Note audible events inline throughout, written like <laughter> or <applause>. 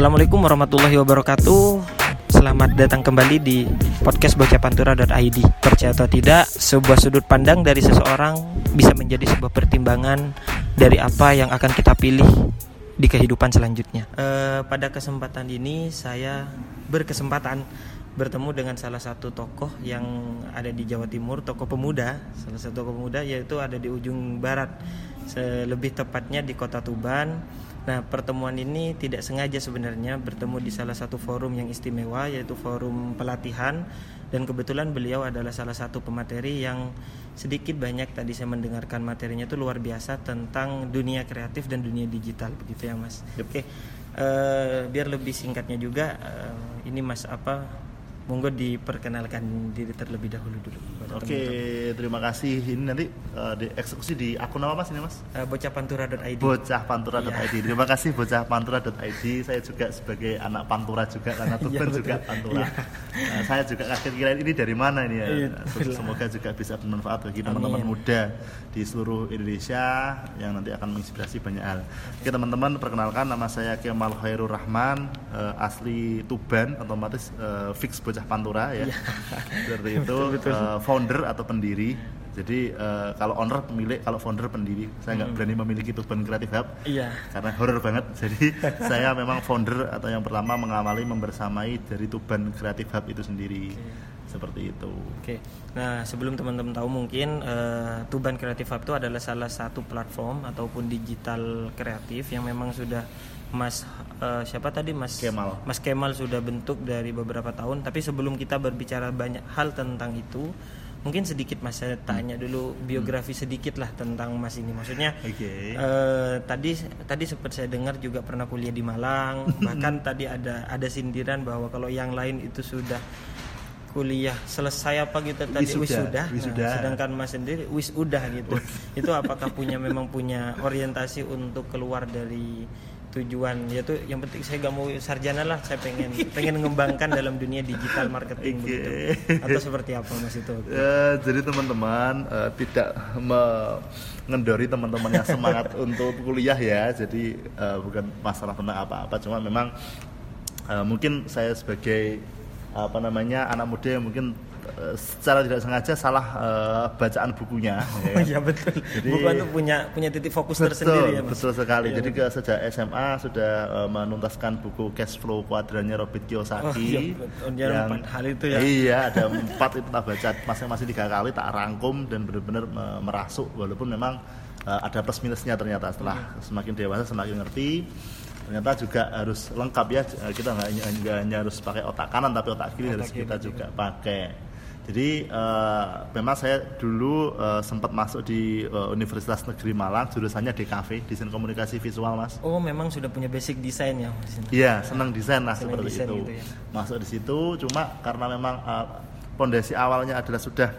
Assalamualaikum warahmatullahi wabarakatuh. Selamat datang kembali di podcast bocapantura.id Percaya atau tidak, sebuah sudut pandang dari seseorang bisa menjadi sebuah pertimbangan dari apa yang akan kita pilih di kehidupan selanjutnya. E, Pada kesempatan ini saya berkesempatan bertemu dengan salah satu tokoh yang ada di Jawa Timur, tokoh pemuda, salah satu tokoh pemuda yaitu ada di ujung barat, lebih tepatnya di kota Tuban. Nah, pertemuan ini tidak sengaja sebenarnya bertemu di salah satu forum yang istimewa yaitu forum pelatihan dan kebetulan beliau adalah salah satu pemateri yang sedikit banyak tadi saya mendengarkan materinya itu luar biasa tentang dunia kreatif dan dunia digital begitu ya Mas. Oke. Uh, biar lebih singkatnya juga uh, ini Mas apa monggo diperkenalkan diri terlebih dahulu dulu. Oke, terima kasih. Ini nanti uh, dieksekusi di akun apa mas ini mas? Uh, bocahpantura.id. Bocahpantura.id. Yeah. Terima kasih bocahpantura.id. Saya juga sebagai anak Pantura juga karena <laughs> iya, Tuban juga Pantura. Yeah. Uh, saya juga kaget kira ini dari mana ini ya. Yeah, Semoga juga bisa bermanfaat bagi teman-teman muda di seluruh Indonesia yang nanti akan menginspirasi banyak hal. Oke teman-teman, perkenalkan nama saya Kemal Khairul Rahman, uh, asli Tuban, otomatis uh, fix bocah bocah pantura ya. Iya. <laughs> Seperti itu betul, betul. Uh, founder atau pendiri. Jadi uh, kalau owner pemilik, kalau founder pendiri. Saya nggak hmm. berani memiliki Tuban Creative Hub. Iya. Karena horror banget. <laughs> Jadi saya memang founder atau yang pertama mengawali membersamai dari Tuban Creative Hub itu sendiri. Okay. Seperti itu. Oke. Nah, sebelum teman-teman tahu mungkin uh, Tuban Creative Hub itu adalah salah satu platform ataupun digital kreatif yang memang sudah Mas uh, siapa tadi Mas Kemal. Mas Kemal sudah bentuk dari beberapa tahun. Tapi sebelum kita berbicara banyak hal tentang itu, mungkin sedikit Mas saya tanya dulu biografi hmm. sedikit lah tentang Mas ini. Maksudnya okay. uh, eh, tadi tadi sempat saya dengar juga pernah kuliah di Malang. <laughs> bahkan tadi ada ada sindiran bahwa kalau yang lain itu sudah kuliah selesai apa gitu tadi wisuda, wisuda. wisuda. Nah, sedangkan Mas sendiri wisuda gitu. <laughs> itu apakah punya memang punya orientasi untuk keluar dari tujuan. Yaitu yang penting saya gak mau sarjana lah saya pengen <laughs> pengen mengembangkan dalam dunia digital marketing okay. begitu. Atau seperti apa mas itu uh, jadi teman-teman uh, tidak mengendori teman-teman yang semangat <laughs> untuk kuliah ya. Jadi uh, bukan masalah tentang apa-apa cuma memang uh, mungkin saya sebagai apa namanya anak muda yang mungkin secara tidak sengaja salah uh, bacaan bukunya. <laughs> Oh iya betul. Jadi, Buku itu punya punya titik fokus betul, tersendiri ya Mas. Betul sekali. Ya, Jadi ke sejak SMA sudah uh, menuntaskan buku Cash Flow Kuadrannya Robert Kiyosaki. Oh, iya, yang empat hal itu ya. Iya, ada <laughs> empat itu tak baca masing-masing tiga kali tak rangkum dan benar-benar merasuk walaupun memang uh, ada plus minusnya ternyata setelah hmm. semakin dewasa semakin ngerti ternyata juga harus lengkap ya kita nggak hanya harus pakai otak kanan tapi otak kiri otak harus kiri kita juga pakai jadi uh, memang saya dulu uh, sempat masuk di uh, Universitas Negeri Malang, jurusannya DKV, desain komunikasi visual, Mas. Oh, memang sudah punya basic desain ya, Mas? Iya, senang desain lah senang seperti itu. Gitu ya. Masuk di situ, cuma karena memang pondasi uh, awalnya adalah sudah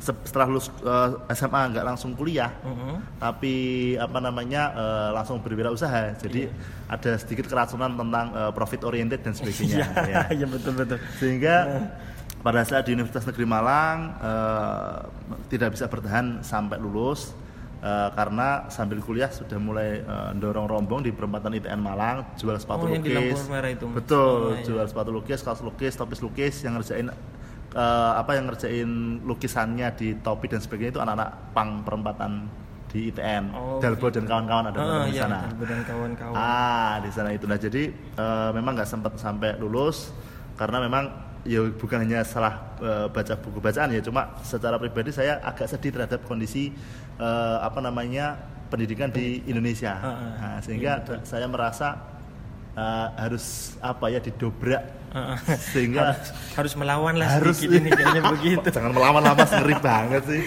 setelah lulus uh, SMA nggak langsung kuliah, uh -huh. tapi apa namanya uh, langsung berwirausaha. Jadi yeah. ada sedikit keracunan tentang uh, profit oriented dan sebagainya. <laughs> Iya, ya. ya betul betul. Sehingga pada saat di Universitas Negeri Malang uh, tidak bisa bertahan sampai lulus uh, karena sambil kuliah sudah mulai uh, dorong rombong di perempatan ITN Malang jual sepatu oh, lukis itu. betul oh, iya. jual sepatu lukis kaos lukis topis lukis yang ngerjain uh, apa yang ngerjain lukisannya di topi dan sebagainya itu anak-anak pang perempatan di ITN oh, Dalbo gitu. dan kawan-kawan ada oh, di iya, sana dan kawan-kawan ah di sana itu nah jadi uh, memang nggak sempat sampai lulus karena memang ya bukan hanya salah uh, baca buku bacaan ya cuma secara pribadi saya agak sedih terhadap kondisi uh, apa namanya pendidikan di Indonesia. Uh, uh, nah, sehingga iya, saya merasa uh, harus apa ya didobrak. Uh, uh. sehingga harus, harus melawan lah harus ini kayaknya <laughs> begitu. Jangan melawan lah mas ngeri banget sih.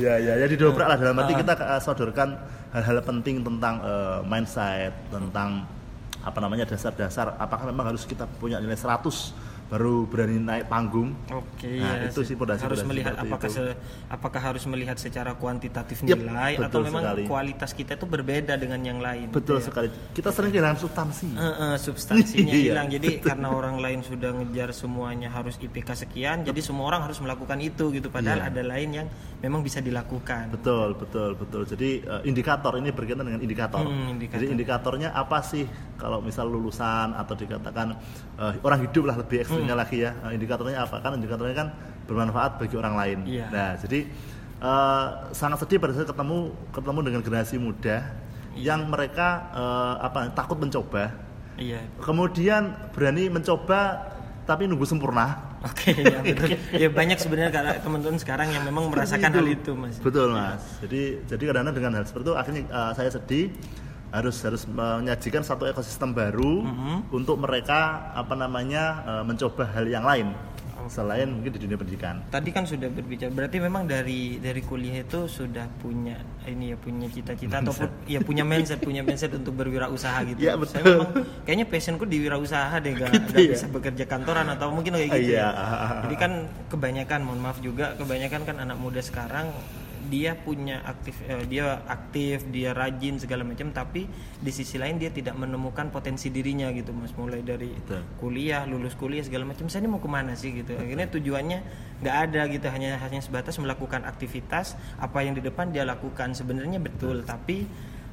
Ya ya ya didobrak lah dalam arti uh, kita uh, sodorkan hal-hal penting tentang uh, mindset tentang apa namanya dasar-dasar apakah memang harus kita punya nilai 100 baru berani naik panggung. Oke. Nah, ya, itu sih fondasi harus melihat apakah itu. se- apakah harus melihat secara kuantitatif Yep, nilai atau betul memang sekali. kualitas kita itu berbeda dengan yang lain. Betul gitu ya. sekali. Kita sering kehilangan substansi. Eh, eh, <laughs> substansinya Iya, hilang. Jadi karena orang lain sudah ngejar semuanya harus IPK sekian, jadi semua orang harus melakukan itu gitu. Padahal Iya. ada lain yang memang bisa dilakukan. Betul, betul, betul. Jadi eh, indikator ini berkaitan dengan indikator. Hmm, indikator. Jadi indikatornya apa sih? Kalau misal lulusan atau dikatakan eh, orang hidup lah lebih ekstrimnya Hmm. lagi ya. Eh, indikatornya apa? Kan indikatornya kan bermanfaat bagi orang lain. Iya. Nah, jadi eh, sangat sedih pada saat ketemu ketemu dengan generasi muda yang mereka eh, apa takut mencoba, Iya. kemudian berani mencoba tapi nunggu sempurna. Oke, ya <laughs> betul. Ya banyak sebenarnya teman-teman sekarang yang memang merasakan hal itu, Mas. Betul mas. Jadi jadi kadang-kadang dengan hal seperti itu akhirnya uh, saya sedih harus harus menyajikan satu ekosistem baru Mm-hmm. untuk mereka apa namanya uh, mencoba hal yang lain selain mungkin di dunia pendidikan. Tadi kan sudah berbicara, berarti memang dari dari kuliah itu sudah punya ini ya punya cita-cita ataupun ya punya mindset, punya mindset untuk berwirausaha gitu. Iya, Saya betul. memang kayaknya passionku di wirausaha deh, gak, Gitu gak ya? bisa bekerja kantoran atau mungkin kayak gitu. Iya. ya. Jadi kan kebanyakan, mohon maaf juga, kebanyakan kan anak muda sekarang dia punya aktif eh, dia aktif dia rajin segala macam tapi di sisi lain dia tidak menemukan potensi dirinya gitu mas. Mulai dari Betul. kuliah lulus kuliah segala macam. Saya ini mau ke mana sih gitu? Akhirnya tujuannya nggak ada gitu. Hanya hanya sebatas melakukan aktivitas apa yang di depan dia lakukan. Sebenarnya betul tapi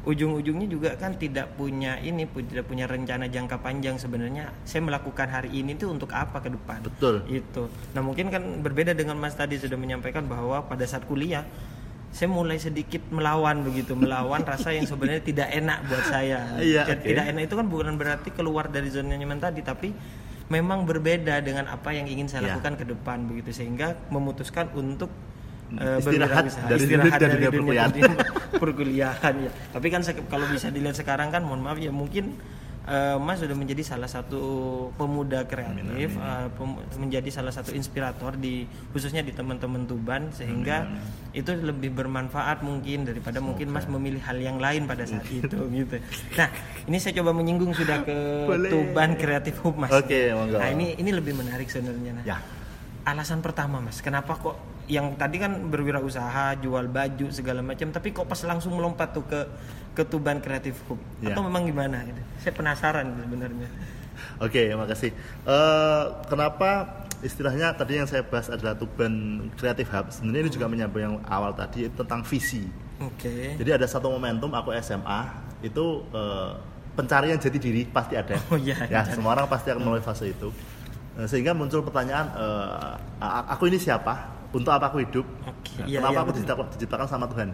ujung-ujungnya juga kan tidak punya ini tidak punya rencana jangka panjang sebenarnya. Saya melakukan hari ini tuh untuk apa ke depan? Betul. itu nah mungkin kan berbeda dengan mas tadi sudah menyampaikan bahwa pada saat kuliah saya mulai sedikit melawan begitu melawan <laughs> rasa yang sebenarnya tidak enak buat saya Dan oke. tidak enak itu kan bukan berarti keluar dari zona nyaman tadi tapi memang berbeda dengan apa yang ingin saya Ya. lakukan ke depan begitu sehingga memutuskan untuk eh, Istirahat dari istirahat dunia- dari dunia dunia perkuliahan. <laughs> perkuliahan, ya tapi kan kalau bisa dilihat sekarang kan mohon maaf ya mungkin eh, Mas sudah menjadi salah satu pemuda kreatif eh, pem- menjadi salah satu inspirator di khususnya di teman-teman Tuban sehingga itu lebih bermanfaat mungkin daripada mungkin Mas memilih hal yang lain pada saat <laughs> itu gitu. Nah, ini saya coba menyinggung sudah ke Boleh. Tuban Kreatif Hub Mas. Oke, monggo. Nah, ini ini lebih menarik sebenarnya. Nah. Ya. Alasan pertama Mas, kenapa kok yang tadi kan berwirausaha, jual baju segala macam, tapi kok pas langsung melompat tuh ke ke Tuban Kreatif Hub? Ya. Atau memang gimana gitu? Saya penasaran sebenarnya. Oke, makasih. Eh, kenapa istilahnya tadi yang saya bahas adalah Tuban Creative Hub. Sebenarnya ini juga menyambung yang awal tadi tentang visi. Oke. Jadi ada satu momentum aku SMA itu eh, pencarian jati diri pasti ada. Oh, iya, ya, iya. semua orang pasti akan melalui fase itu. Eh, sehingga muncul pertanyaan, a- aku ini siapa? Untuk apa aku hidup? Oke, Nah, iya, kenapa iya, aku betul. diciptakan, diciptakan sama Tuhan?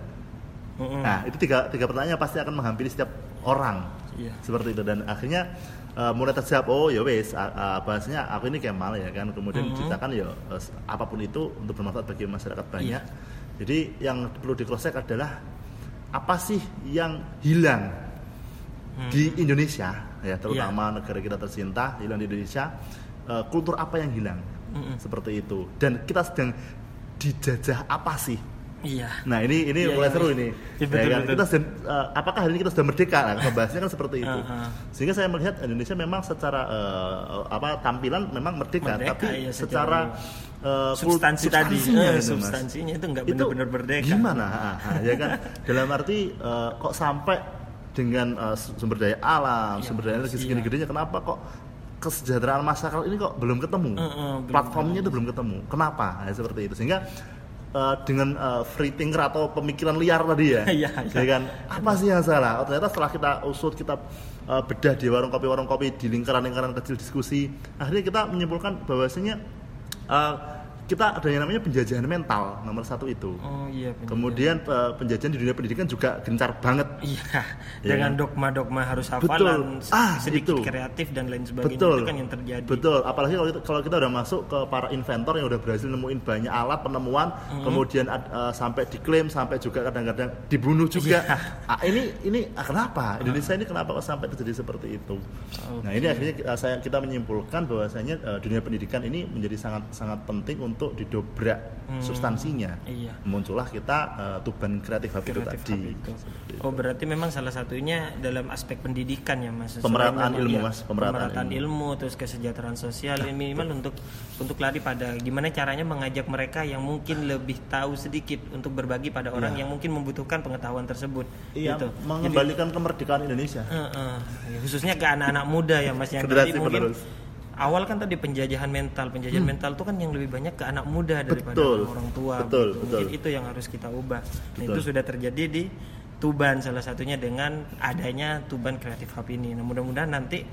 Mm-mm. Nah, itu tiga, tiga pertanyaan yang pasti akan menghampiri setiap orang. Iya. Seperti itu dan akhirnya eh, mulai terjawab, oh ya wes, a- a- bahasanya aku ini Kemal ya kan. Kemudian Mhm. diciptakan ya eh, apa pun itu untuk bermanfaat bagi masyarakat banyak. Iya. Jadi yang perlu di cross check adalah apa sih yang hilang Hmm. di Indonesia ya Iya. terutama negara kita tercinta hilang di Indonesia eh, kultur apa yang hilang Mm-mm. seperti itu dan kita sedang dijajah apa sih Iya. Nah ini ini Iya, mulai iya, seru iya. ini. Iya, betul, Ya kan? betul. Kita sedang, eh, apakah hari ini kita sudah merdeka? Nah, membahasnya kan seperti itu. Uh-huh. Sehingga saya melihat Indonesia memang secara eh, apa tampilan memang merdeka, Merdeka, tapi iya, secara kul- Substansi tadi, substansinya eh, substansinya itu nggak benar-benar merdeka. Gimana? Ah, ah, ya kan? Dalam arti eh, kok sampai dengan eh, sumber daya alam, Iya, sumber daya energi iya. segini gedenya, kenapa kok kesejahteraan masyarakat ini kok belum ketemu? Eh, belum Platformnya itu belum ketemu. Kenapa? Nah, seperti itu. Sehingga eh, dengan eh, free thinker atau pemikiran liar tadi ya, <laughs> iya. ya kan? Apa sih yang salah? Oh, ternyata setelah kita usut, kita eh, bedah di warung kopi, warung kopi di lingkaran-lingkaran kecil diskusi, akhirnya kita menyimpulkan bahwasanya eh, kita ada yang namanya penjajahan mental nomor satu itu. Oh iya. benar. Kemudian eh, penjajahan di dunia pendidikan juga gencar banget. Iya, Iya dengan kan? dogma-dogma harus Betul. hafalan, se- Ah, sedikit itu. kreatif dan lain sebagainya Betul. itu kan yang terjadi. Betul. Apalagi kalau kita, kalau kita udah masuk ke para inventor yang udah berhasil nemuin banyak alat penemuan, Hmm. kemudian eh, sampai diklaim, sampai juga kadang-kadang dibunuh juga. Iya. Ah, ini ini ah, kenapa Indonesia ini kenapa kok sampai terjadi seperti itu? Nah ini akhirnya kita, saya kita menyimpulkan bahwasanya eh, dunia pendidikan ini menjadi sangat sangat penting untuk untuk didobrak hmm. substansinya. Iya. Muncullah kita uh, Tuban Kreatif Hub itu tadi. Itu. Oh berarti memang salah satunya dalam aspek pendidikan ya mas. Pemerataan ilmu, iya, Mas. Pemerataan Pemerataan ilmu. terus kesejahteraan sosial ini minimal untuk untuk lari pada gimana caranya mengajak mereka yang mungkin lebih tahu sedikit untuk berbagi pada orang yang mungkin membutuhkan pengetahuan tersebut. Iya, gitu. mengembalikan kemerdekaan Indonesia. Eh, ya, khususnya ke anak-anak muda ya mas yang tadi mungkin penerus. Awal kan tadi penjajahan mental penjajahan mental itu kan yang lebih banyak ke anak muda daripada Hmm. Betul, orang tua betul, betul. mungkin itu yang harus kita ubah nah, Betul. itu sudah terjadi di Tuban salah satunya dengan adanya Tuban Creative Hub ini nah mudah-mudahan nanti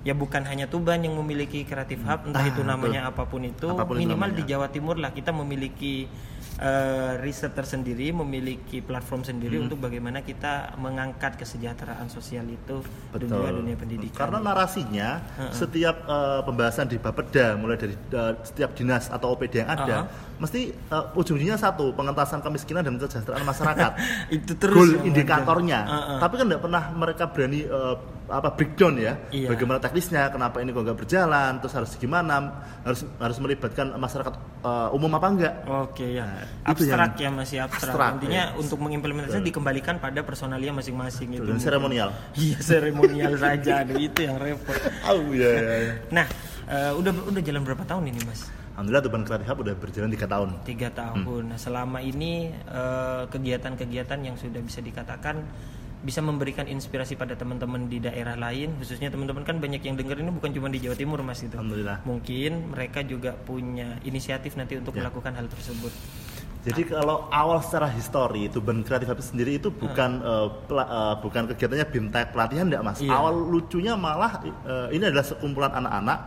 ya bukan hanya Tuban yang memiliki Creative Hub entah Ah, itu namanya apa pun itu Apa pun itu minimal namanya. di Jawa Timur lah kita memiliki eh, riset tersendiri memiliki platform sendiri Hmm. untuk bagaimana kita mengangkat kesejahteraan sosial itu dan juga dunia pendidikan Karena narasinya setiap eh, pembahasan di Bapeda mulai dari eh, setiap dinas atau OPD yang ada, mesti eh, ujungnya satu pengentasan kemiskinan dan kesejahteraan masyarakat. <laughs> itu terus Goal indikatornya. Heeh. Tapi kan tidak pernah mereka berani eh, apa breakdown ya. Iya. Bagaimana teknisnya, kenapa ini kok nggak berjalan, terus harus gimana, harus harus melibatkan masyarakat eh, umum apa enggak. Oke ya, Nah, abstrak yang ya masih abstrak. abstrak, Intinya ya. untuk mengimplementasinya dikembalikan pada personalia masing-masing itu. Dan seremonial. Iya seremonial saja, aduh itu yang repot. Oh iya iya. Nah, eh, udah udah jalan berapa tahun ini mas? Alhamdulillah Tuban Creative Hub udah berjalan tiga tahun. Tiga tahun. Nah selama ini eh, kegiatan-kegiatan yang sudah bisa dikatakan bisa memberikan inspirasi pada teman-teman di daerah lain, khususnya teman-teman kan banyak yang dengar ini bukan cuma di Jawa Timur mas itu. Alhamdulillah. Mungkin mereka juga punya inisiatif nanti untuk Ya. melakukan hal tersebut. Jadi kalau awal secara histori Tuban Kreatif Hub sendiri itu bukan eh, pela- eh, bukan kegiatannya bimtek pelatihan enggak Mas. Iya. Awal lucunya malah eh, ini adalah sekumpulan anak-anak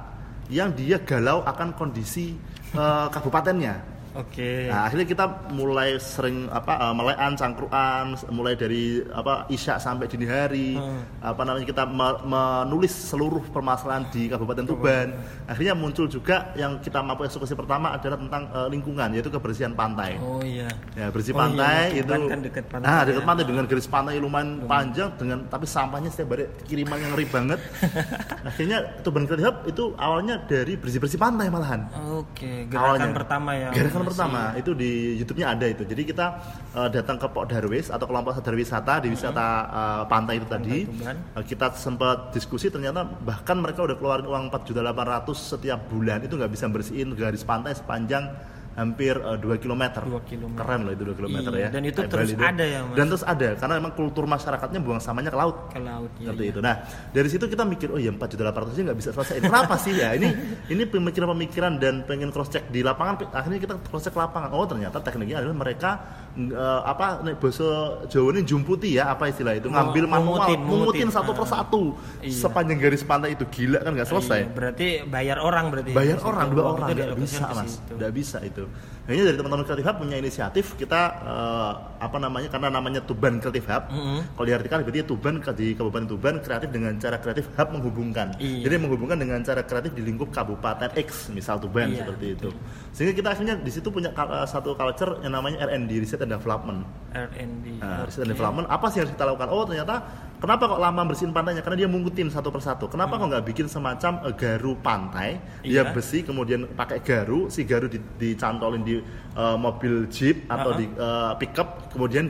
yang dia galau akan kondisi eh, kabupatennya. Oke. Nah, akhirnya kita mulai sering apa uh, melean cangkruan mulai dari apa isya sampai dini hari Hmm. apa namanya kita me- menulis seluruh permasalahan di Kabupaten Tuban. Akhirnya muncul juga yang kita mampu eksekusi pertama adalah tentang uh, lingkungan yaitu kebersihan pantai. Oh iya. Ya, bersih Oh iya, pantai Mas, itu Tuban kan dekat pantai Nah, ya. dekat pantai dengan garis pantai lumayan panjang dengan tapi sampahnya setiap hari kiriman yang ngeri banget. <laughs> Akhirnya Tuban Creative Hub itu awalnya dari bersih-bersih pantai malahan. Oke, gerakan Awalnya. pertama ya. Gerakan masih- pertama itu di YouTube-nya ada itu. Jadi kita eh, datang ke Pok Darwis atau kelompok sadar wisata di wisata eh, pantai itu tadi. Eh, kita sempat diskusi ternyata bahkan mereka udah keluarin uang 4.800 setiap bulan itu nggak bisa bersihin garis pantai sepanjang hampir eh, 2 km. Dua kilometer. Keren loh itu 2 km Iya, ya. dan itu Kayak terus Bali ada ya, Mas? Dan terus ada karena memang kultur masyarakatnya buang sampahnya ke laut Ke laut ya. seperti itu. Nah dari situ kita mikir oh ya 4 juta aja nggak bisa selesai. Kenapa sih ya? Ini ini pemikiran-pemikiran dan pengen cross check di lapangan. Akhirnya kita cross check lapangan. Oh ternyata tekniknya adalah mereka eh, apa nek bahasa Jawa ini jumputi ya apa istilah itu ngambil manual Mungutin, mungutin, satu Ah. persatu Iya. sepanjang garis pantai itu gila kan nggak selesai. Iya, berarti bayar orang berarti. Bayar Di orang dua orang itu nggak bisa mas, nggak bisa itu. Akhirnya dari teman-teman kreatif hub punya inisiatif kita eh, apa namanya karena namanya Tuban Kreatif Hub. Mm-hmm. Kalau diartikan berarti Tuban di Kabupaten Tuban kreatif dengan cara kreatif hub menghubungkan. Iya. Jadi menghubungkan dengan cara kreatif di lingkup Kabupaten X misal Tuban Iya, seperti itu. Sehingga kita akhirnya di situ punya eh, satu culture yang namanya R&D Research and Development. R&D. Nah, research and development apa sih yang harus kita lakukan? Oh ternyata kenapa kok lama bersihin pantainya? Karena dia mungutin satu persatu. Kenapa kok nggak bikin semacam eh, garu pantai? Dia Iya. besi kemudian pakai garu, si garu di- dicantolin di eh, mobil jeep atau Uh-huh. di eh, pickup, kemudian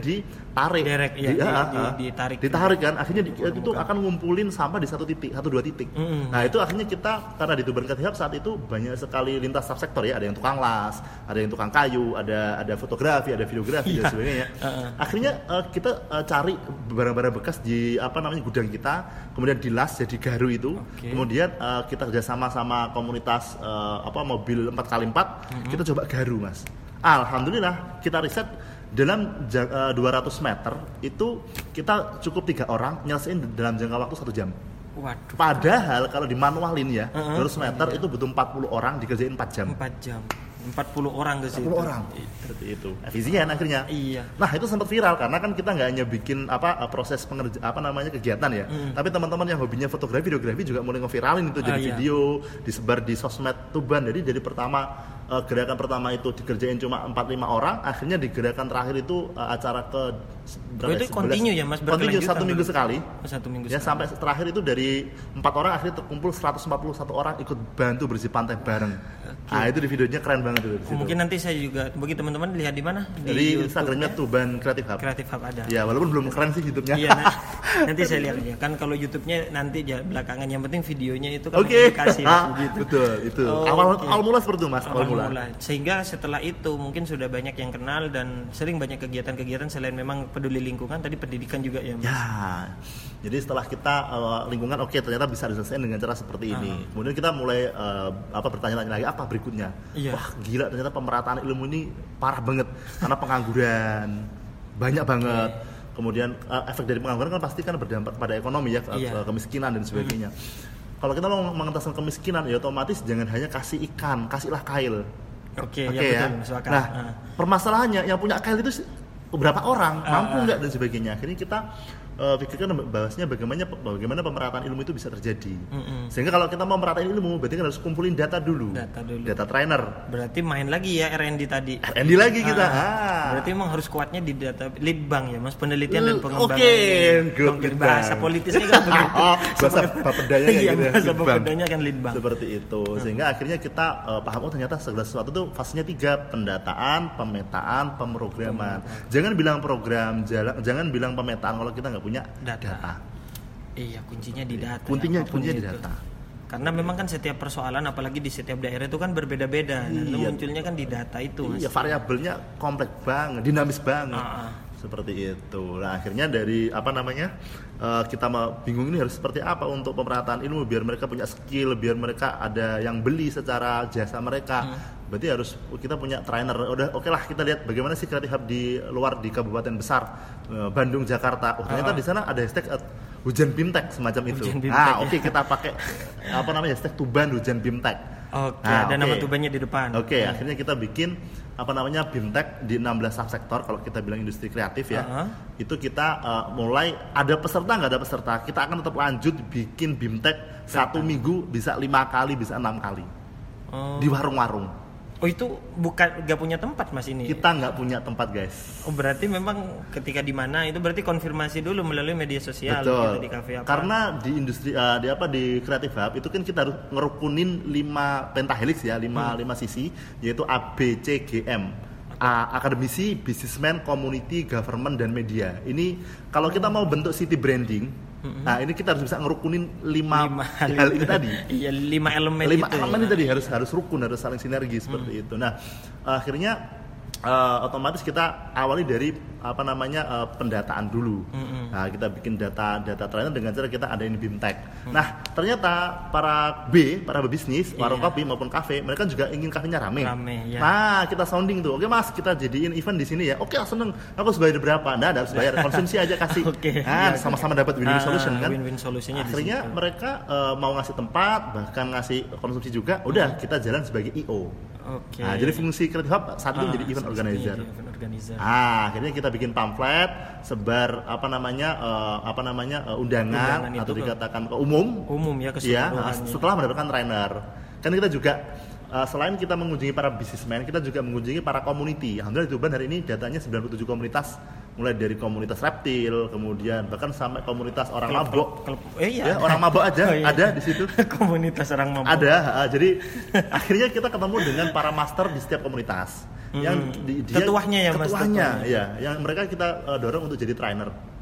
ditarik. Derek, iya, Di- di- ah, di- ah. ditarik. Ditarik kan? Akhirnya di- itu akan ngumpulin sampah di satu titik, satu dua titik. Mm-mm. Nah itu akhirnya kita karena di Tuban Kreatif Hub saat itu banyak sekali lintas subsektor ya. Ada yang tukang las, ada yang tukang kayu, ada ada fotografi, ada videografi dan Iya. sebagainya. <laughs> Uh-uh. Akhirnya eh, kita eh, cari barang-barang bekas di apa namanya gudang kita, kemudian dilas jadi garu itu. Oke. Kemudian eh, kita kerjasama sama komunitas eh, apa mobil 4x4, Mm-hmm. kita coba garu mas. Alhamdulillah kita riset dalam ja- eh, 200 meter itu kita cukup tiga orang nyelesain dalam jangka waktu satu jam. Waduh, Padahal kalau di manualin ya, Uh-uh. 200 meter itu butuh 40 orang dikerjain 4 jam. 4 jam. 40 orang ke situ. 40 orang. Seperti itu. Efisien akhirnya. Iya. Nah itu sempat viral karena kan kita nggak hanya bikin apa eh, proses pengerja apa namanya kegiatan ya, tapi teman-teman yang hobinya fotografi, videografi juga mulai ngeviralin itu jadi Ah, iya. video, disebar di sosmed Tuban. Jadi dari pertama uh, gerakan pertama itu dikerjain cuma 4 5 orang, akhirnya di gerakan terakhir itu uh, acara ke berapa? Oh, itu continue ya Mas Continue satu minggu sekali. Oh, satu minggu ya, sekali. sampai terakhir itu dari empat orang akhirnya terkumpul 141 orang ikut bantu bersih pantai bareng. Okay. Ah itu di videonya keren banget itu. Mungkin nanti saya juga bagi teman-teman lihat di mana? Di, di Instagramnya Tuban Creative Hub. Creative Hub ada. Ya walaupun belum keren sih YouTube-nya. Iya nanti, <laughs> nanti saya lihat aja. Kan kalau YouTube-nya nanti belakangan yang penting videonya itu kan okay. edukasi <laughs> gitu. Betul itu. Oh, awal okay. awal mula seperti itu Mas. Awal, awal mula. mula. Sehingga setelah itu mungkin sudah banyak yang kenal dan sering banyak kegiatan-kegiatan selain memang peduli lingkungan tadi pendidikan juga ya Mas. Ya. Jadi setelah kita uh, lingkungan oke okay, ternyata bisa diselesaikan dengan cara seperti ini. Uh Kemudian kita mulai uh, apa bertanya-tanya lagi apa berikutnya. Iya. Wah gila ternyata pemerataan ilmu ini parah banget karena pengangguran banyak banget. Okay. Kemudian uh, efek dari pengangguran kan pasti kan berdampak pada ekonomi ya, iya. kemiskinan dan sebagainya. Hmm. Kalau kita mau mengentaskan kemiskinan ya otomatis jangan hanya kasih ikan, kasihlah kail. Oke, okay, okay, ya, betul, ya. Nah, uh. permasalahannya yang punya kail itu berapa orang, mampu nggak dan sebagainya. Akhirnya kita uh, pikirkan bahasnya bagaimana bagaimana pemerataan ilmu itu bisa terjadi. Mm-hmm. Sehingga kalau kita mau meratain ilmu, berarti kan harus kumpulin data dulu. Data dulu. Data trainer. Berarti main lagi ya R&D tadi. R&D lagi kita. Ah. ah. Berarti emang harus kuatnya di data lead bank ya, Mas, penelitian uh, dan pengembangan. Oke, okay. good. bahasa politisnya kan <laughs> begitu. bahasa bapedanya iya, gitu. Bahasa bapedanya kan lead bank. Seperti itu. Sehingga akhirnya kita uh, paham oh ternyata segala sesuatu itu fasenya tiga, pendataan, pemetaan, pemrograman. Jangan bilang program, jangan bilang pemetaan kalau kita nggak punya data. data. Iya, kuncinya di data. Kuncinya kuncinya di data. Karena memang kan setiap persoalan apalagi di setiap daerah itu kan berbeda-beda. Iya. Dan munculnya kan di data itu. Iya, variabelnya kompleks banget, dinamis banget. Uh -uh. Seperti itu. Nah, akhirnya dari apa namanya? Uh, kita mau bingung ini harus seperti apa untuk pemerataan ilmu biar mereka punya skill, biar mereka ada yang beli secara jasa mereka. Hmm. Berarti harus kita punya trainer. Udah oke okay lah kita lihat bagaimana sih kreatif hub di luar di kabupaten besar uh, Bandung, Jakarta. Oh, ternyata uh -huh. di sana ada hashtag uh, hujan bimtek semacam itu. Hujan bimtek, ah, oke okay, kita pakai apa namanya hashtag Tuban hujan bimtek. Oke, okay, nah, ada okay. nama Tubannya di depan. Oke, okay, hmm. akhirnya kita bikin apa namanya bimtek di 16 subsektor kalau kita bilang industri kreatif ya. Uh -huh. Itu kita uh, mulai ada peserta nggak ada peserta, kita akan tetap lanjut bikin bimtek satu minggu bisa lima kali bisa enam kali oh. di warung-warung. Oh itu bukan nggak punya tempat mas ini? Kita nggak punya tempat guys. Oh berarti memang ketika di mana itu berarti konfirmasi dulu melalui media sosial Betul. Gitu, di kafe apa? Karena di industri uh, di apa di Creative Hub itu kan kita harus ngerukunin lima pentahelix ya, lima hmm. lima sisi yaitu A B C G M. A, akademisi, businessman, community, government dan media. Ini kalau kita mau bentuk city branding, hmm Nah ini kita harus bisa ngerukunin lima, lima hal ini tadi. <laughs> Iya lima elemen lima itu. elemen ya. tadi harus harus rukun harus saling sinergi seperti mm. itu. Nah akhirnya uh, otomatis kita awali dari apa namanya uh, pendataan dulu. Mm-hmm. Nah, kita bikin data data trainer dengan cara kita ada ini bimtek. Mm. Nah, ternyata para B, para bisnis, warung yeah. kopi maupun kafe, mereka juga ingin kafenya rame. rame yeah. Nah, kita sounding tuh. Oke, Mas, kita jadiin event di sini ya. Oke, seneng. Aku harus bayar berapa? Nah, harus bayar <laughs> konsumsi aja kasih. Oke. okay. Nah, sama-sama dapat win-win ah, solution kan. Win-win solutionnya Akhirnya mereka uh, mau ngasih tempat, bahkan ngasih konsumsi juga. Udah, kita jalan sebagai IO. Oke. Okay. Nah, jadi fungsi kreatif hub saat itu ah, menjadi event organizer. Event organizer. Ah, akhirnya kita bikin pamflet, sebar apa namanya uh, apa namanya uh, undangan, undangan atau dikatakan ke umum. Umum ya Ya, nah, setelah mendapatkan trainer. Kan kita juga uh, selain kita mengunjungi para businessman, kita juga mengunjungi para community. Alhamdulillah di Tuban hari ini datanya 97 komunitas mulai dari komunitas reptil, kemudian bahkan sampai komunitas orang klub, mabok. Klub, eh, iya. Ya, orang mabok aja <laughs> oh, iya. ada di situ. <laughs> komunitas orang mabok. Ada, uh, jadi akhirnya kita ketemu dengan para master di setiap komunitas. Hmm. Yang di, dia ketuanya ya Mas. Ketuanya, ya, yang mereka kita uh, dorong untuk jadi trainer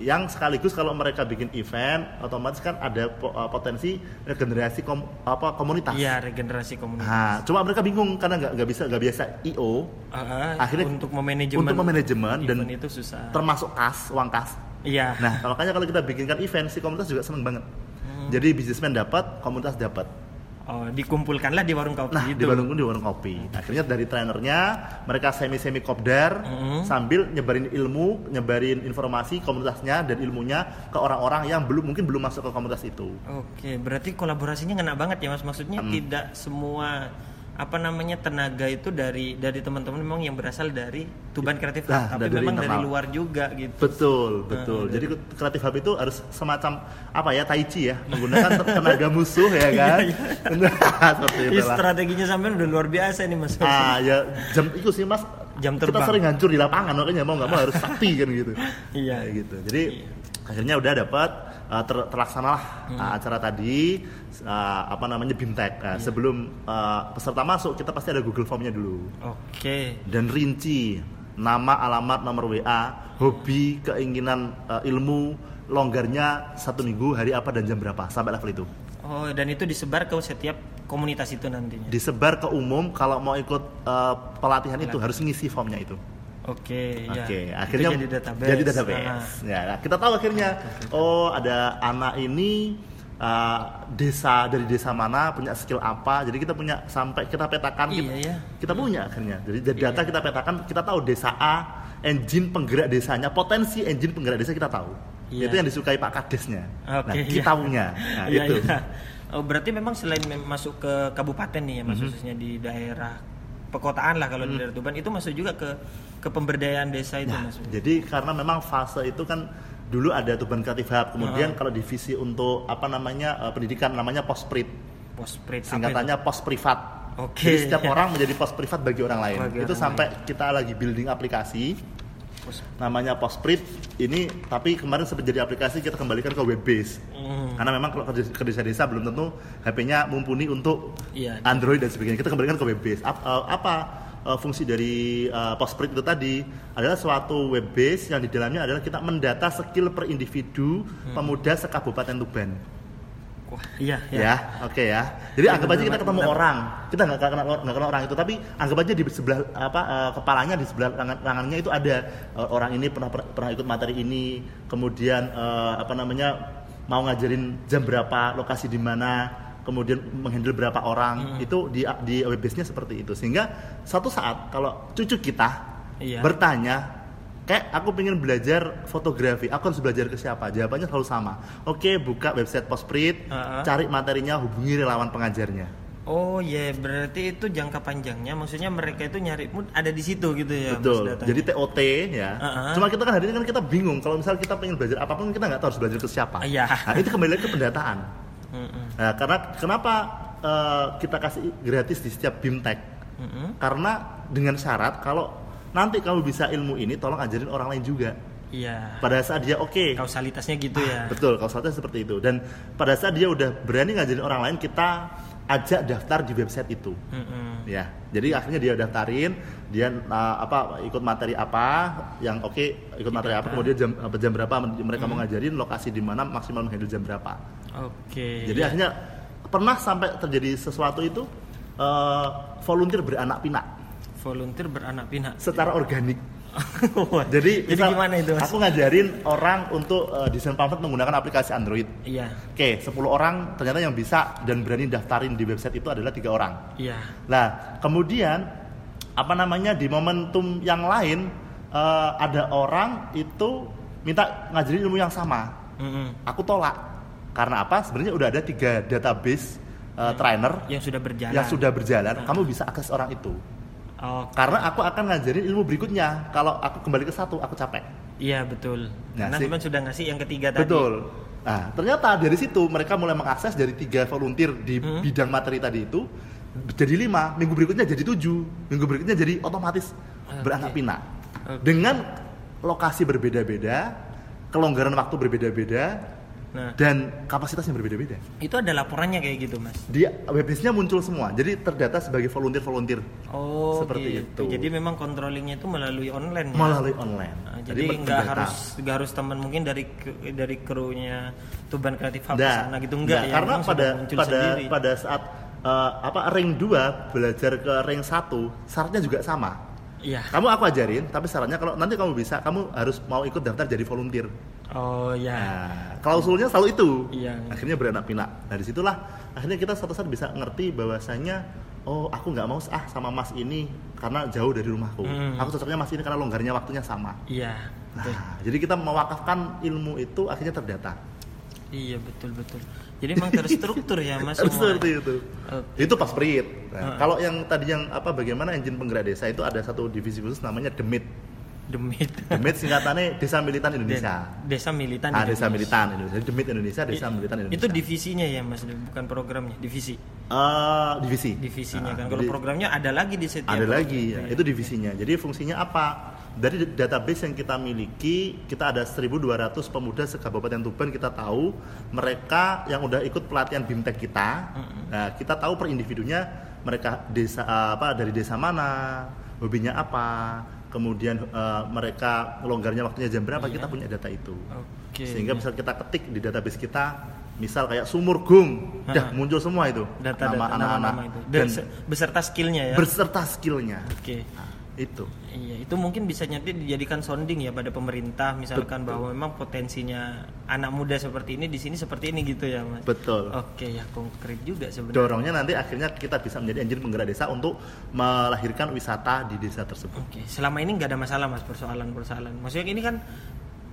yang sekaligus kalau mereka bikin event otomatis kan ada uh, potensi regenerasi kom, apa komunitas. Iya regenerasi komunitas. Nah, cuma mereka bingung karena nggak nggak bisa nggak biasa IO. Uh, uh, akhirnya untuk memanajemen untuk memanajemen dan itu susah. Termasuk kas uang kas. Iya. Nah makanya kalau kita bikinkan event si komunitas juga seneng banget. Hmm. Jadi bisnismen dapat, komunitas dapat. Oh, dikumpulkanlah di warung kopi nah, itu. di warung di warung kopi. Akhirnya dari trainernya mereka semi-semi kopdar mm-hmm. sambil nyebarin ilmu, nyebarin informasi komunitasnya dan ilmunya ke orang-orang yang belum mungkin belum masuk ke komunitas itu. Oke, berarti kolaborasinya ngena banget ya Mas. Maksudnya hmm. tidak semua apa namanya tenaga itu dari dari teman-teman memang yang berasal dari Tuban Kreatif Hub, Nah, tapi dari memang dari internal. luar juga gitu. Betul, betul. Jadi kreatif hub itu harus semacam apa ya tai chi ya, menggunakan tenaga musuh ya <laughs> kan. <laughs> Seperti Ih, itu strateginya sampean udah luar biasa nih Mas. Ah ya jam itu sih mas. Jam Kita terbang. sering hancur di lapangan makanya mau nggak mau harus sakti kan gitu. <laughs> Iya. Gitu. Jadi akhirnya udah dapat uh, ter- terlaksanalah Hmm. uh, acara tadi uh, apa namanya bimtek. Iya. Nah, Sebelum uh, peserta masuk kita pasti ada Google Formnya dulu Oke. dan rinci nama, alamat, nomor WA, hobi, keinginan uh, ilmu, longgarnya satu minggu hari apa dan jam berapa sampai level itu. Oh, dan itu disebar ke setiap komunitas itu nantinya. Disebar ke umum kalau mau ikut uh, pelatihan itu harus ngisi formnya itu. Oke, ya. Oke, Itu akhirnya jadi database. Jadi database. Ah. Ya, nah, kita tahu akhirnya oh ada anak ini uh, desa dari desa mana punya skill apa. Jadi kita punya sampai kita petakan Iya, kita, ya. kita punya akhirnya. Jadi dari data kita petakan kita tahu desa A engine penggerak desanya, potensi engine penggerak desa kita tahu. Iya. Itu yang disukai Pak Kadesnya. nah, Oke, kita iya. punya. Nah, Iya, itu. iya. Oh, berarti memang selain masuk ke kabupaten nih ya. Mas, khususnya di daerah pekotaan lah kalau di daerah Tuban. Itu masuk juga ke ke pemberdayaan desa itu Nah, Mas. jadi karena memang fase itu kan dulu ada Tuban Kreatif Hub, kemudian kalau divisi untuk apa namanya eh, pendidikan namanya posprit, Posprit singkatannya pos privat. Oke, Jadi setiap <laughs> orang menjadi pos privat bagi orang lain. Bagi itu orang sampai kita lagi building aplikasi namanya Posprit ini tapi kemarin sempat jadi aplikasi kita kembalikan ke web base. Hmm. Karena memang kalau ke desa-desa belum tentu HP-nya mumpuni untuk Iya. Android dan sebagainya. Kita kembalikan ke web base. Ap- eh, apa eh, fungsi dari uh, Postsprit itu tadi adalah suatu web base yang di dalamnya adalah kita mendata skill per individu Hmm. pemuda sekabupaten Tuban. Wah, iya, Ya, ya. oke ya. Jadi Iya, anggap aja kita ketemu betul. orang, kita nggak kenal nggak kenal orang itu, tapi anggap aja di sebelah apa eh, kepalanya di sebelah tangan tangannya itu ada eh, orang ini pernah pernah pernah ikut materi ini, kemudian eh, apa namanya mau ngajarin jam berapa, lokasi di mana, kemudian menghandle berapa orang, Hmm. itu di di web base-nya seperti itu. Sehingga suatu saat kalau cucu kita Iya. bertanya kayak aku pengen belajar fotografi aku harus belajar ke siapa jawabannya selalu sama oke buka website Postprit Ha-ha. cari materinya hubungi relawan pengajarnya Oh iya, berarti itu jangka panjangnya. Maksudnya mereka itu nyari mood ada di situ gitu ya. Betul jadi TOT ya Ha-ha. cuma kita kan hari ini kan kita bingung kalau misal kita pengen belajar apa pun kita nggak tahu harus belajar ke siapa Iya. nah itu kembali lagi ke pendataan Mm-mm. nah karena kenapa eh, kita kasih gratis di setiap BIMTEK Mm-mm. karena dengan syarat kalau nanti kamu bisa ilmu ini tolong ajarin orang lain juga Iya. pada saat dia oke Kausalitasnya gitu ya. Betul, saatnya seperti itu. Dan pada saat dia udah berani ngajarin orang lain, kita ajak daftar di website itu. Mm-mm. Ya, jadi akhirnya dia daftarin, dia uh, apa ikut materi apa, yang oke ikut materi apa, kemudian jam apa, jam berapa mereka mau ngajarin, lokasi di mana, maksimal menghandle jam berapa. Oke. Jadi iya. akhirnya pernah sampai terjadi sesuatu itu uh, volunteer beranak pinak volunteer beranak pinak. secara organik. <laughs> Jadi, jadi misal gimana itu mas? Aku ngajarin orang untuk uh, desain pamflet menggunakan aplikasi Android. Iya, Oke, 10 orang ternyata yang bisa dan berani daftarin di website itu adalah tiga orang. iya. Nah, kemudian apa namanya di momentum yang lain eh, ada orang itu minta ngajarin ilmu yang sama. Mm-mm. Aku tolak karena apa? Sebenarnya udah ada tiga database eh, trainer Yang sudah berjalan. yang sudah berjalan. Kamu bisa akses orang itu. Oh, Karena aku akan ngajarin ilmu berikutnya. Kalau aku kembali ke satu, aku capek. iya betul. Karena Ngasih. teman sudah ngasih yang ketiga tadi. Betul. Nah, ternyata dari situ mereka mulai mengakses dari tiga volunteer di Hmm. bidang materi tadi itu jadi lima, minggu berikutnya jadi tujuh, minggu berikutnya jadi otomatis Oke. beranak pinak. Oke. Dengan lokasi berbeda-beda, kelonggaran waktu berbeda-beda, Nah, dan kapasitasnya berbeda-beda. itu ada laporannya kayak gitu mas. Di websitenya muncul semua, jadi terdata sebagai volunteer-volunteer Oh, Seperti gitu. itu. Jadi memang controllingnya itu melalui online ya. melalui online. Nah, jadi nggak terdata. harus nggak harus teman mungkin dari dari krunya Tuban Kreatif Hub Nggak, sana gitu enggak nggak, ya. karena pada pada sendiri. pada saat eh, apa rank 2 belajar ke rank 1 syaratnya juga sama. Iya. Kamu aku ajarin, tapi syaratnya kalau nanti kamu bisa, kamu harus mau ikut daftar jadi volunteer. Oh ya. Nah, klausulnya selalu itu. Iya. Akhirnya beranak pinak. Nah di situlah akhirnya kita suatu saat bisa ngerti bahwasanya oh aku nggak mau ah sama mas ini karena jauh dari rumahku. Hmm. Aku cocoknya mas ini karena longgarnya waktunya sama. Iya. Betul. Nah, jadi kita mewakafkan ilmu itu akhirnya terdata. Iya betul betul. Jadi memang terstruktur ya mas. semua. Seperti itu. Oke. Itu pas perit. Nah, Kalau yang tadi yang apa bagaimana engine penggerak desa itu ada satu divisi khusus namanya Demit. Demit. Demit singkatannya Desa Militan Indonesia. Desa Militan. Ah, Desa. Militan Indonesia. Jadi Demit Indonesia, Desa I- Militan Indonesia. Itu divisinya ya Mas, bukan programnya, divisi. Eh, divisi. Divisinya Ah, kan. Kalau programnya ada lagi di setiap ada lagi ya, itu divisinya jadi fungsinya apa dari database yang kita miliki kita ada 1200 pemuda se-Kabupaten Tuban kita tahu mereka yang udah ikut pelatihan BIMTEK kita nah kita tahu per individunya mereka desa apa dari desa mana hobinya apa kemudian eh, mereka longgarnya waktunya jam berapa Iya. kita punya data itu Oke. sehingga bisa kita ketik di database kita misal kayak sumur gung dah muncul semua itu data-data nama anak-anak dan Dan se- beserta skillnya ya. berserta skillnya Oke. Nah, itu Iya, itu mungkin bisa nanti dijadikan sounding ya pada pemerintah misalkan Betul. bahwa memang potensinya anak muda seperti ini di sini seperti ini gitu ya, Mas. betul Oke, ya konkret juga sebenarnya. dorongnya nanti akhirnya kita bisa menjadi engine penggerak desa untuk melahirkan wisata di desa tersebut Oke, selama ini nggak ada masalah mas persoalan-persoalan. Maksudnya ini kan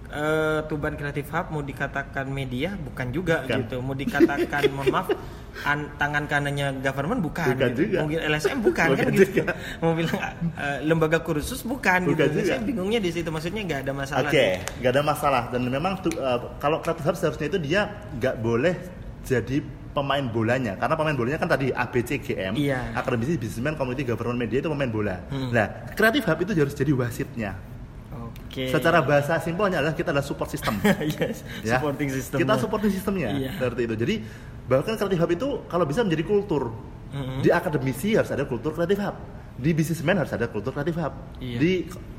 eh, Tuban Creative Hub mau dikatakan media bukan juga Bukan. gitu, mau dikatakan <laughs> mohon maaf an- tangan kanannya government bukan, Bukan gitu. juga. bilang LSM bukan, kan Bukan gitu, juga. mau bilang eh, lembaga kursus bukan, Bukan gitu. juga. Saya bingungnya di situ, maksudnya nggak ada masalah. Oke, nggak ada masalah dan memang tuh, uh, kalau creative hub seharusnya itu dia nggak boleh jadi pemain bolanya karena pemain bolanya kan tadi ABCGM, Iya. akademisi businessman, community government media itu pemain bola. Hmm. Nah, creative hub itu harus jadi wasitnya. Oke. Secara bahasa simpelnya adalah kita adalah support system. <laughs> yes, ya. supporting system. Kita supporting sistemnya Iya. seperti itu. Jadi bahkan creative hub itu kalau bisa menjadi kultur. Mhm. Di akademisi harus ada kultur creative hub. Di businessman harus ada kultur creative hub. Iya. Di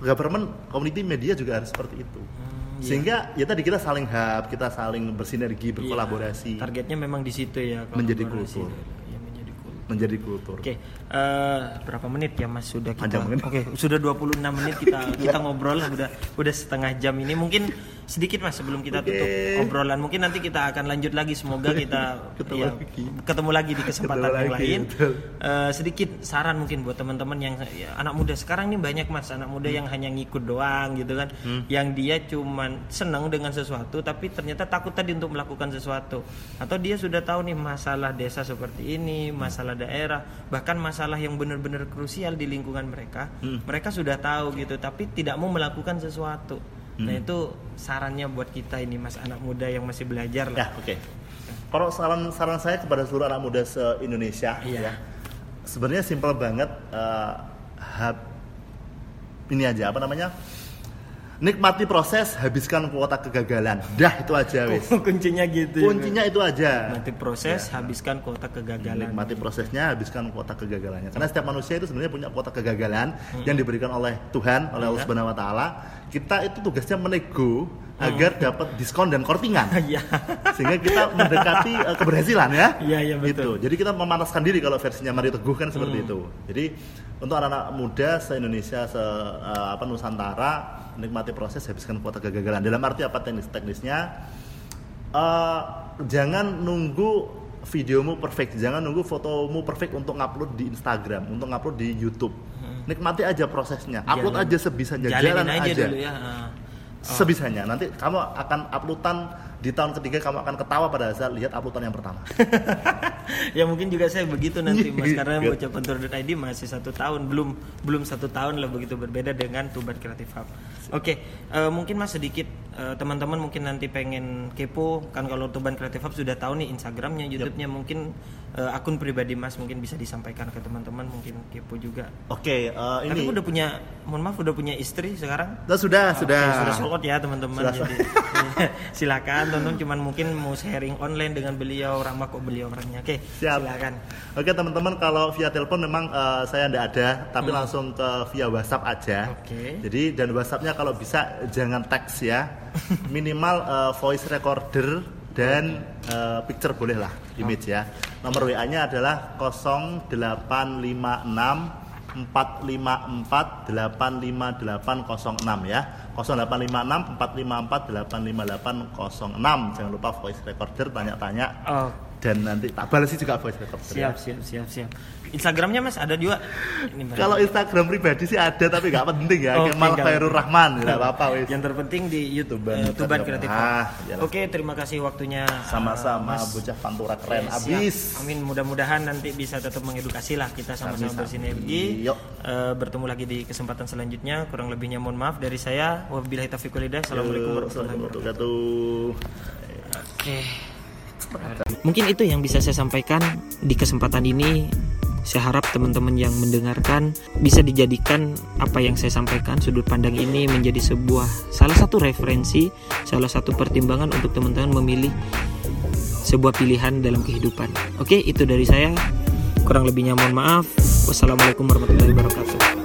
government, community, media juga harus seperti itu. Iya. Sehingga ya tadi kita saling hub, kita saling bersinergi, berkolaborasi, Iya, Targetnya memang di situ ya. Menjadi kultur. Menjadi kultur. menjadi kultur. Oke, eh, berapa menit ya Mas sudah kita? Oke, sudah 26 menit kita kita ngobrol udah udah setengah jam ini. Mungkin sedikit Mas sebelum kita Oke. tutup obrolan. Mungkin nanti kita akan lanjut lagi semoga <laughs> kita Ketemu ya, lagi. ketemu lagi di kesempatan Ketemu yang lagi, lain. betul. Eh, sedikit saran mungkin buat teman-teman yang ya, anak muda sekarang ini banyak Mas anak muda yang hanya ngikut doang gitu kan. Hmm. Yang dia cuman senang dengan sesuatu tapi ternyata takut tadi untuk melakukan sesuatu. Atau dia sudah tahu nih masalah desa seperti ini, masalah daerah, bahkan masalah yang benar-benar krusial di lingkungan mereka. Hmm. Mereka sudah tahu gitu tapi tidak mau melakukan sesuatu. Nah, Hmm. itu sarannya buat kita ini Mas anak muda yang masih belajar Ya, lah. oke. Kalau saran saran saya kepada seluruh anak muda se Indonesia, Iya. ya, sebenarnya simpel banget. hab- ini aja apa namanya? Nikmati proses, habiskan kuota kegagalan. Dah itu aja wes. <laughs> Kuncinya gitu. ya. Kuncinya itu aja. Nikmati proses, habiskan kuota kegagalan. Nikmati prosesnya, habiskan kuota kegagalannya. Karena setiap manusia itu sebenarnya punya kuota kegagalan yang diberikan oleh Tuhan, oleh Allah Iya. Subhanahu wa taala. Kita itu tugasnya menego agar dapat diskon dan kortingan. Iya. <laughs> Sehingga kita mendekati uh, keberhasilan ya. Iya, iya, betul. Gitu. Jadi kita memanaskan diri kalau versinya Mario Teguh kan seperti Hmm. itu. Jadi untuk anak-anak muda se Indonesia se uh, apa Nusantara nikmati proses habiskan kuota kegagalan. Dalam arti apa teknis-teknisnya? Eh, jangan nunggu videomu perfect, jangan nunggu fotomu perfect untuk ngupload di Instagram, untuk ngupload di YouTube. Nikmati aja prosesnya, upload Hmm. Jalan. aja sebisanya, Jalanin jalan aja, aja, dulu ya. Ah. sebisanya. Nanti kamu akan uploadan di tahun ketiga kamu akan ketawa pada saat lihat uploadan yang pertama. <laughs> ya mungkin juga saya begitu nanti mas <laughs> Iya. karena bocah pentur.id masih satu tahun belum belum satu tahun lah begitu berbeda dengan Tuban Creative Hub. Oke eh, mungkin mas sedikit eh, teman-teman mungkin nanti pengen kepo. Kan kalau Tuban Creative Hub sudah tahu nih Instagramnya, YouTube-nya. Mungkin eh, akun pribadi mas mungkin bisa disampaikan ke teman-teman mungkin kepo juga. Oke, eh, Tapi ini udah punya, mohon maaf udah punya istri sekarang? Nah, sudah, Oke, sudah. sudah sold out ya teman-teman. Sudah Jadi <laughs> silakan tonton cuman mungkin mau sharing online dengan beliau ramah kok beliau orangnya. Oke, Siap. silakan. Oke teman-teman kalau via telepon memang eh, saya tidak ada, tapi Hmm. langsung ke via WhatsApp aja. Oke. Jadi dan WhatsAppnya kalau bisa jangan teks ya, <laughs> minimal eh, voice recorder dan eh, picture boleh lah, image ya. Nomor WA-nya adalah 0856 454 85806 ya 0856 454 85806 jangan lupa voice recorder tanya-tanya dan nanti tak balas juga voice recorder. Siap, siap, siap, siap. Instagramnya Mas ada juga. Kalau Instagram pribadi sih ada tapi nggak penting ya. Okay, Kemal Khairul Rahman nggak <laughs> apa-apa wis. Yang terpenting di YouTube uh, Tuban Kreatif. Ah, Oke, terima kasih waktunya. Sama-sama uh, bocah Pantura keren ya, abis. Amin. Mudah-mudahan nanti bisa tetap mengedukasi lah kita sama-sama bersinergi. Yuk. Uh, bertemu lagi di kesempatan selanjutnya. Kurang lebihnya mohon maaf dari saya. Wabillahi taufiq walhidayah. Assalamualaikum warahmatullahi wabarakatuh. Oke. Mungkin itu yang bisa saya sampaikan di kesempatan ini saya harap teman-teman yang mendengarkan bisa dijadikan apa yang saya sampaikan sudut pandang ini menjadi sebuah salah satu referensi, salah satu pertimbangan untuk teman-teman memilih sebuah pilihan dalam kehidupan. Oke, itu dari saya. Kurang lebihnya mohon maaf. Wassalamualaikum warahmatullahi wabarakatuh.